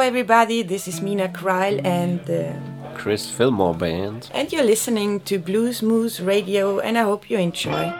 Everybody. This is Meena Cryle and uh, Chris Fillmore Band. And you're listening to Bluesmoose Radio, and I hope you enjoy.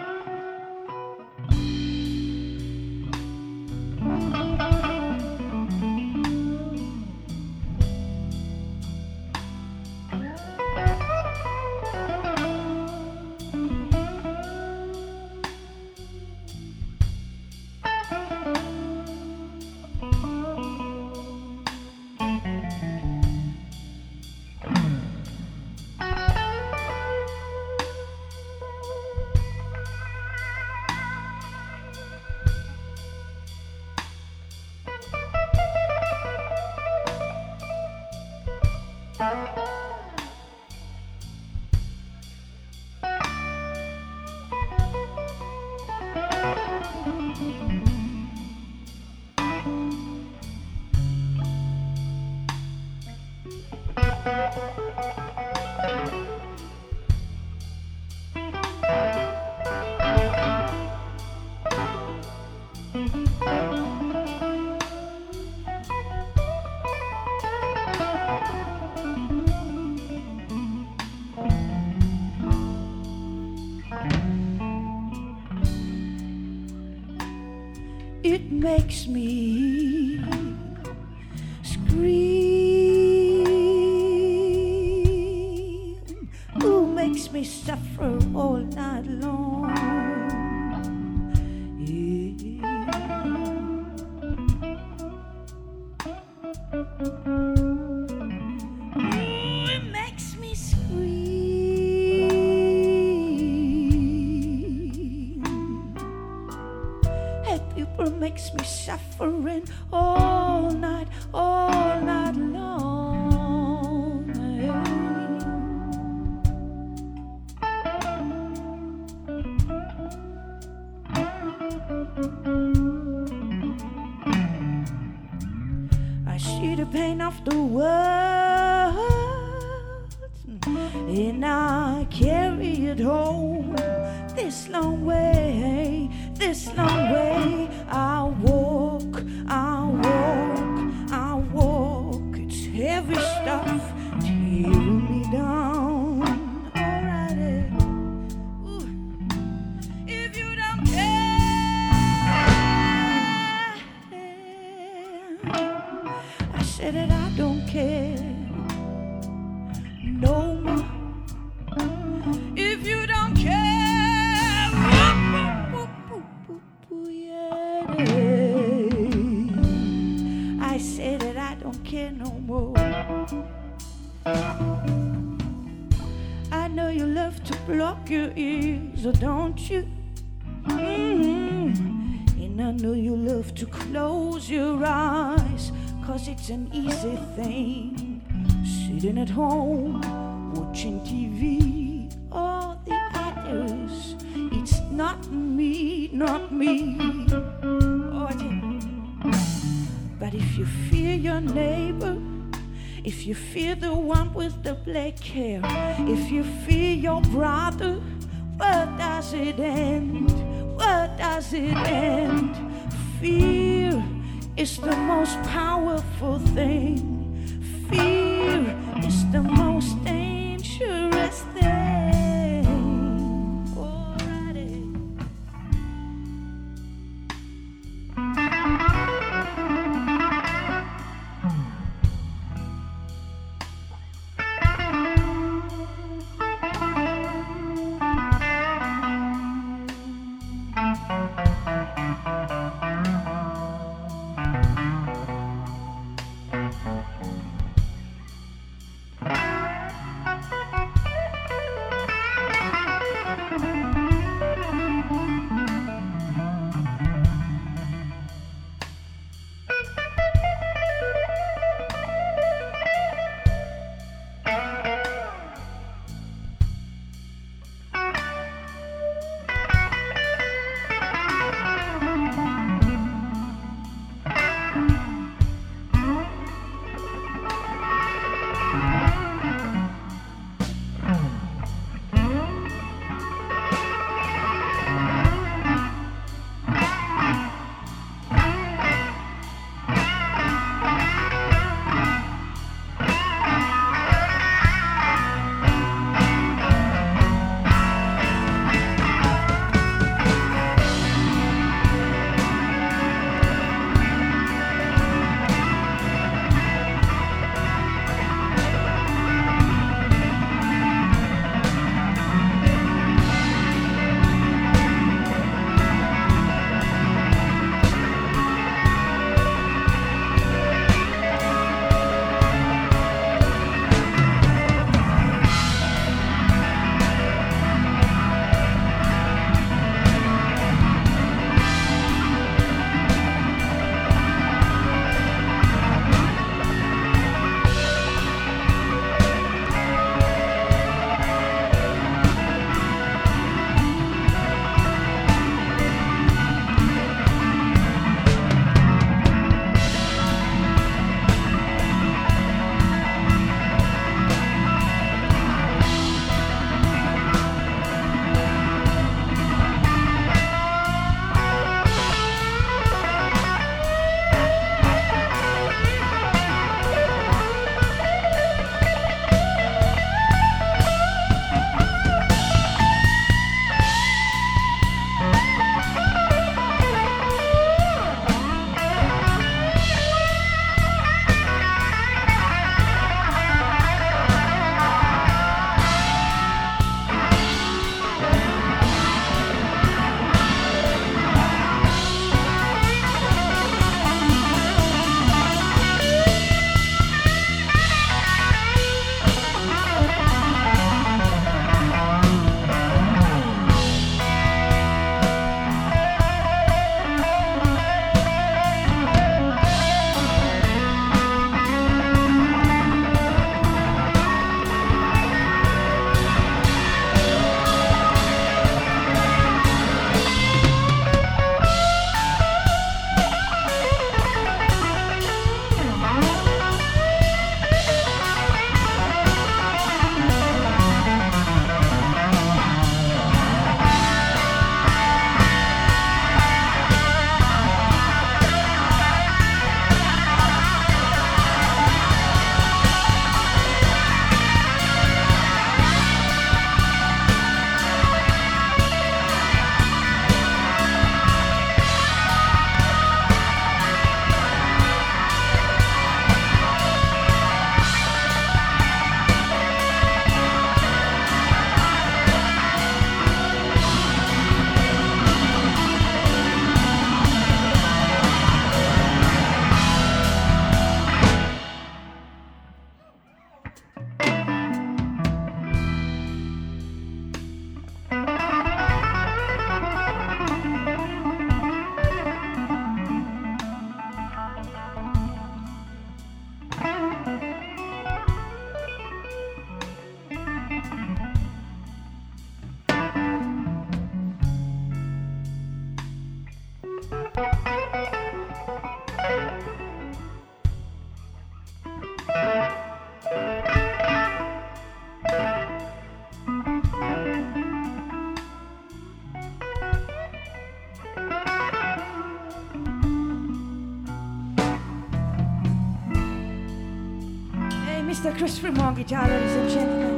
Just from Wongi and gentlemen.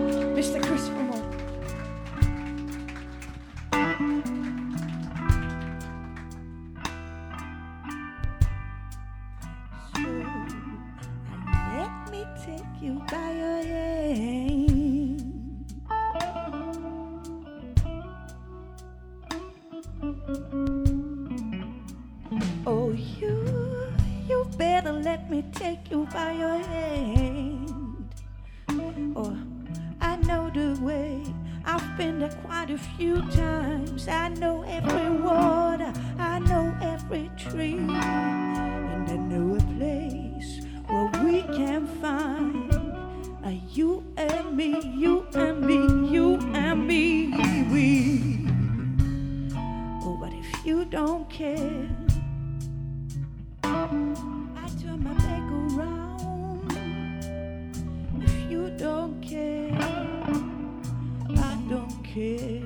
care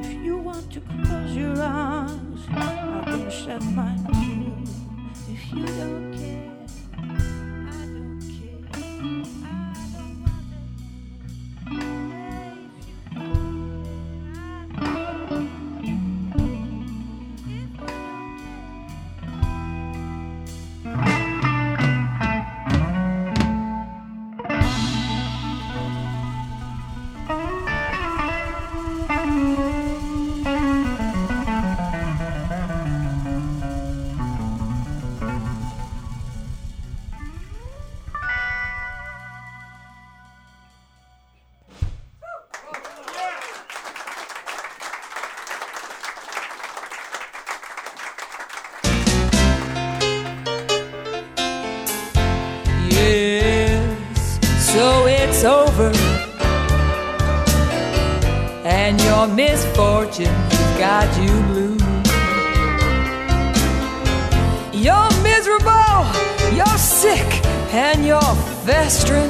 if you want to close your eyes. I can shut mine too if you don't care. Vestry.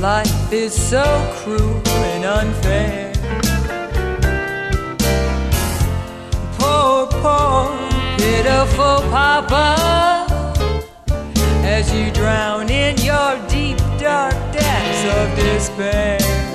Life is so cruel and unfair. Poor, poor, pitiful Papa, as you drown in your deep, dark depths of despair.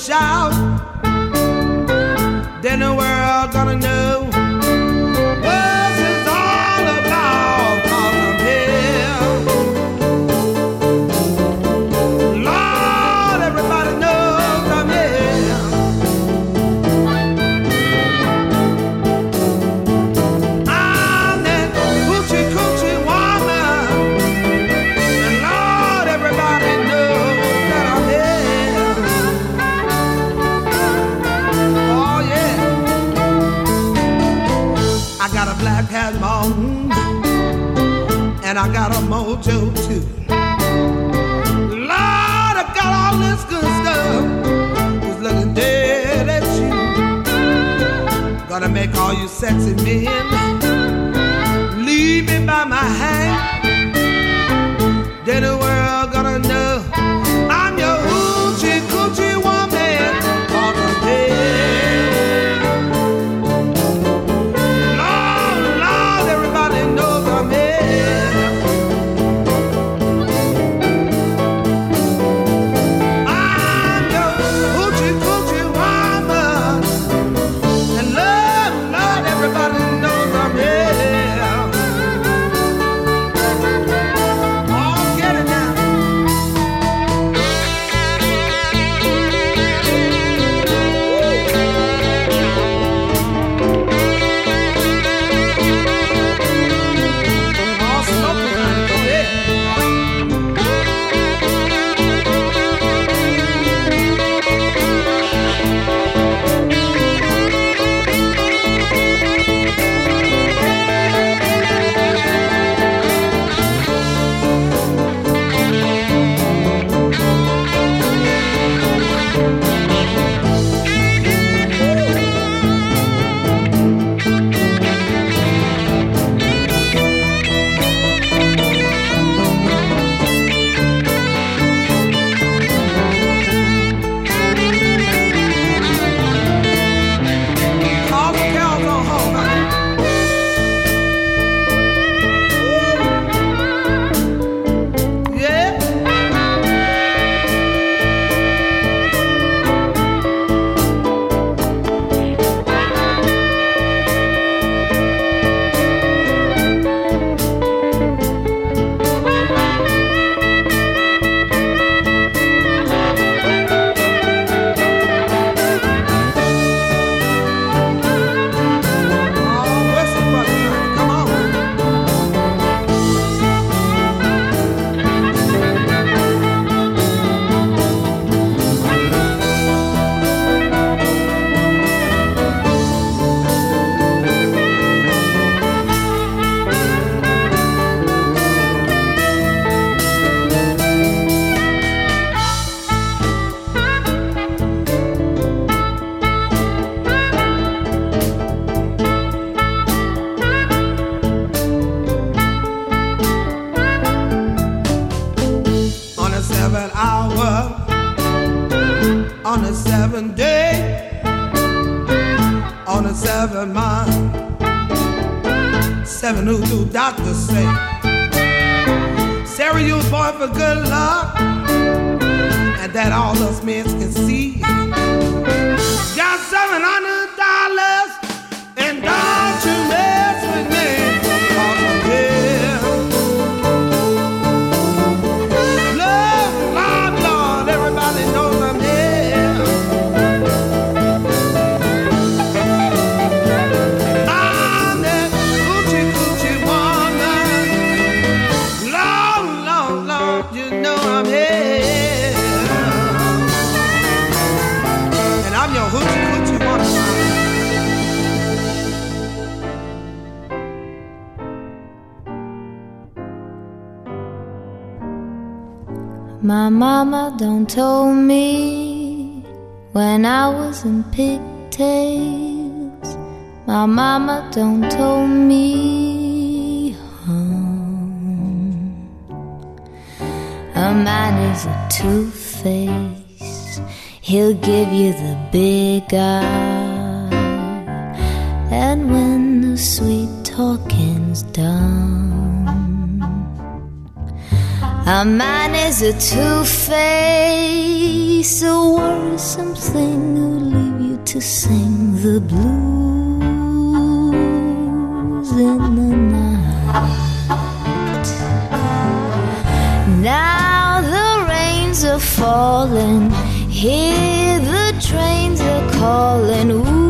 Shout. Then the world gonna know sexy men. For good luck, and that all us men can see. Got seven hundred dollars, My mama don't told me when I was in pigtails. My mama don't told me home. A man is a two face. He'll give you the big eye. And when the sweet A man is a two-face, a worrisome thing who'll leave you to sing the blues in the night. Now the rains are falling, hear the trains are calling. We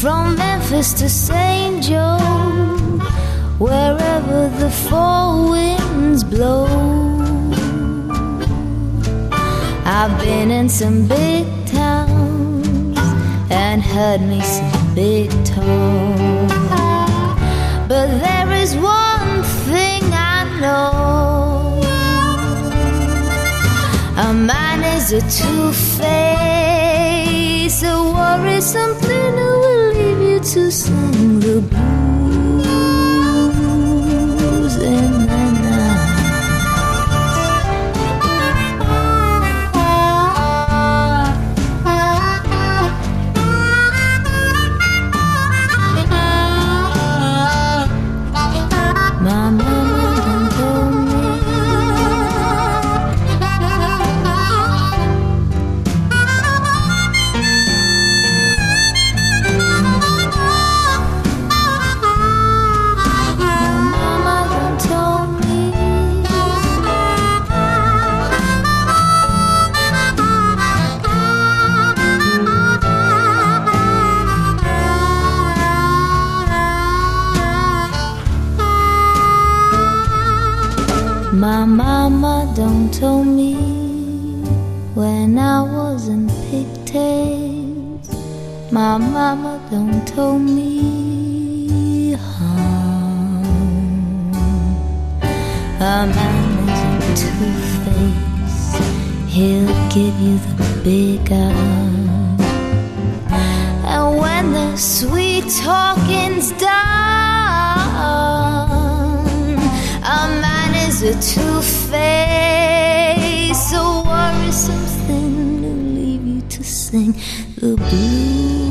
from Memphis to St. Joe, wherever the four winds blow. I've been in some big towns and heard me some big talk. But there is one thing I know a man is a two face, a worrisome thing to sing the blues My mama done told me when I was in pigtails. My mama done told me, hon, a man is a two-face. He'll give you the big eye. And when the sweet talking's done, a man a two-face, a worrisome thing to leave you to sing the blues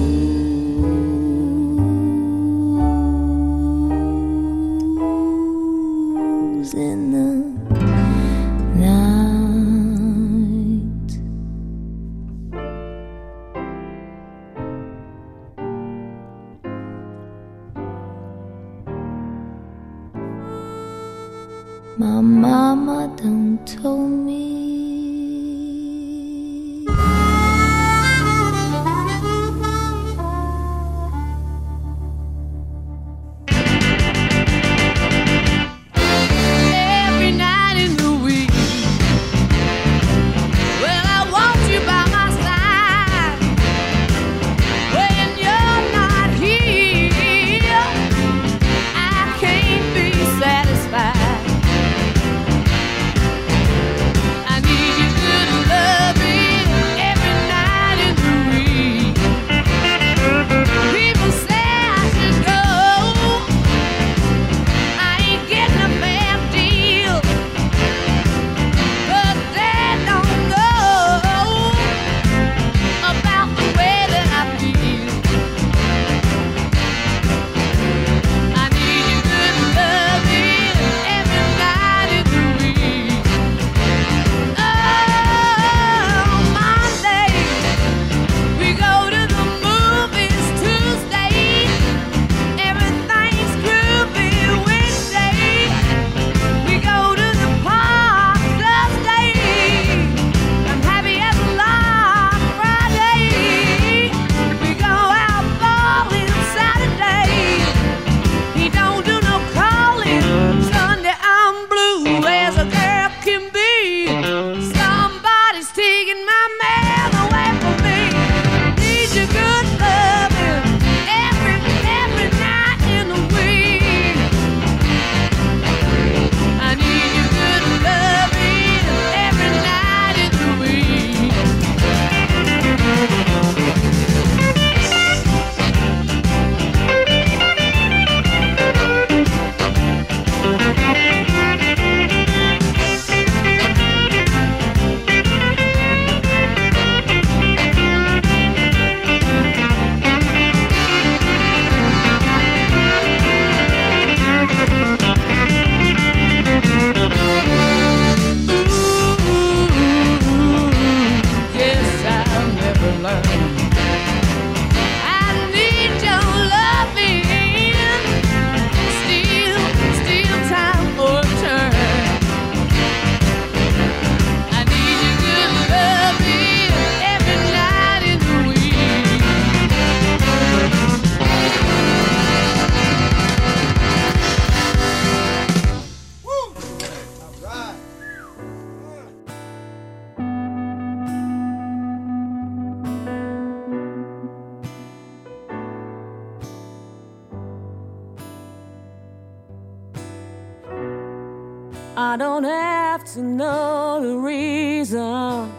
I don't have to know the reason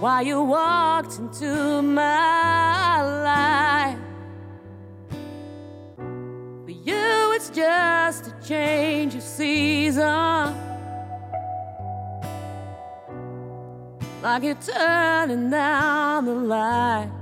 why you walked into my life. For you, it's just a change of season. Like you're turning down the light.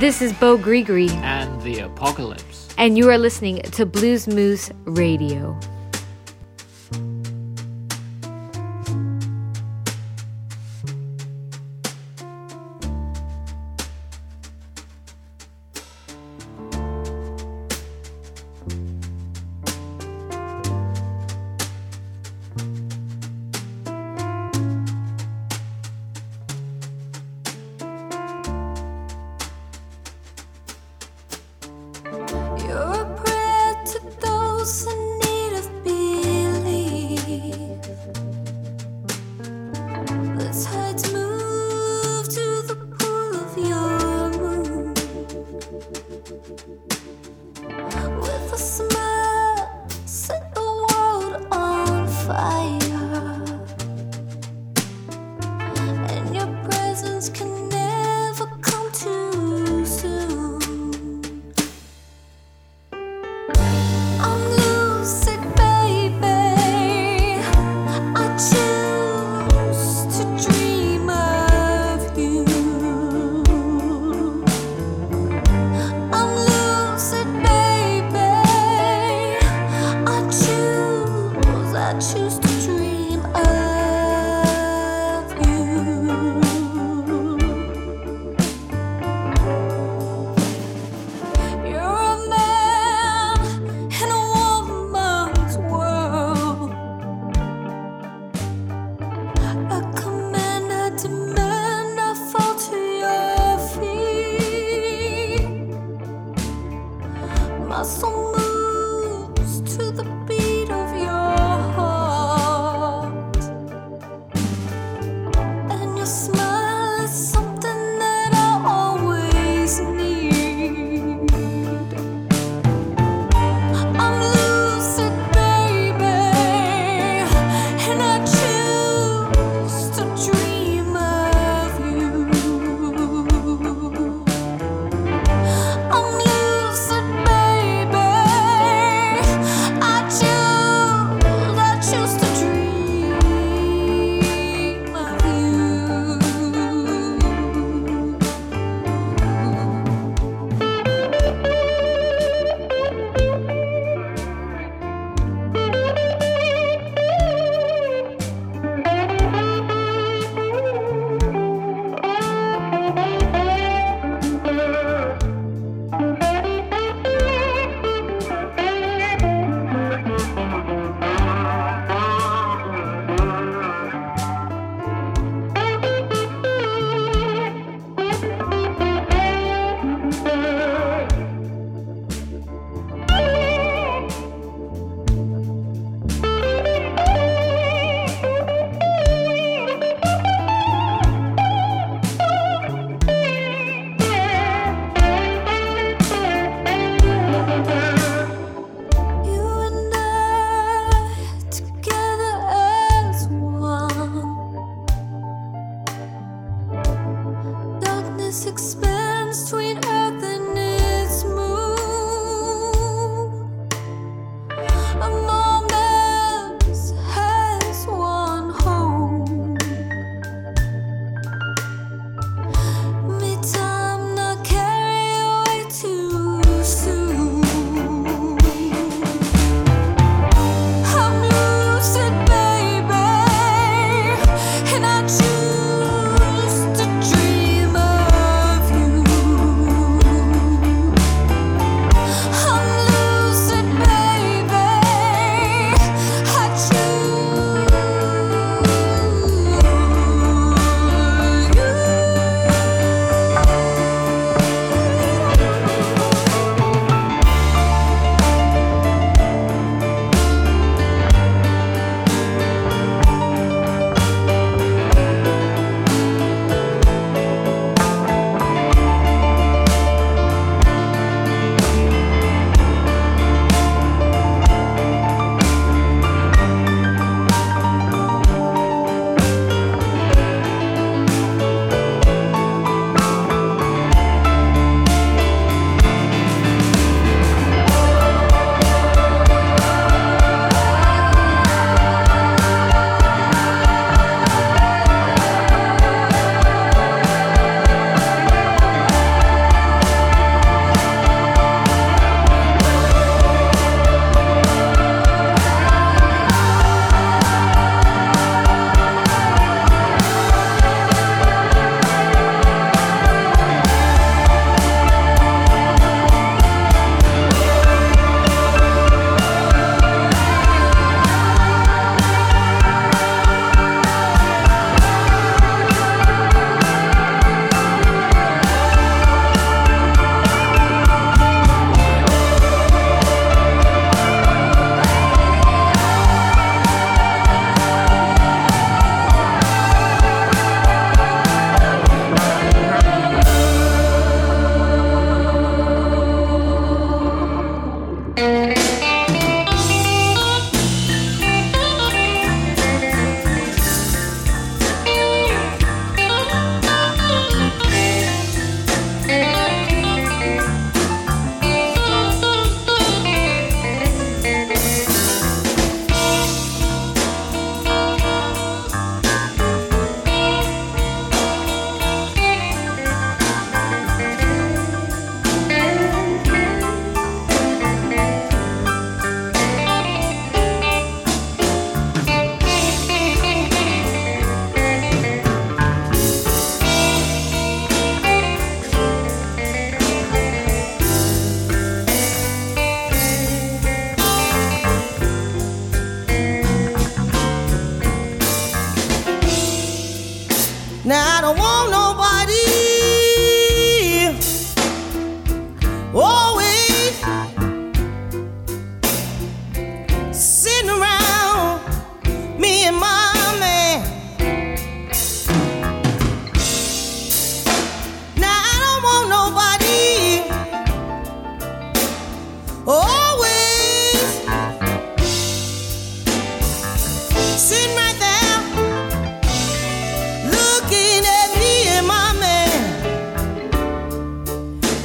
This is Bo Gregory And the Apocalypse. And you are listening to Bluesmoose Radio. mas mundo.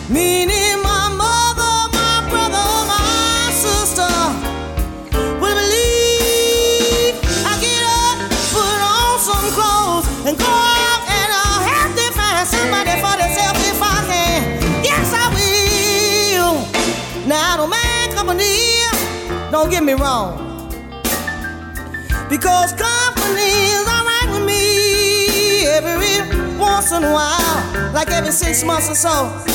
meaning my mother, my brother, my sister will believe. I get up, put on some clothes, and go out, and I have to find somebody for myself if I can. Yes, I will. Now, I don't mind company, don't get me wrong, because companies are right with me every once in a while, like every six months or so.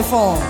iPhone.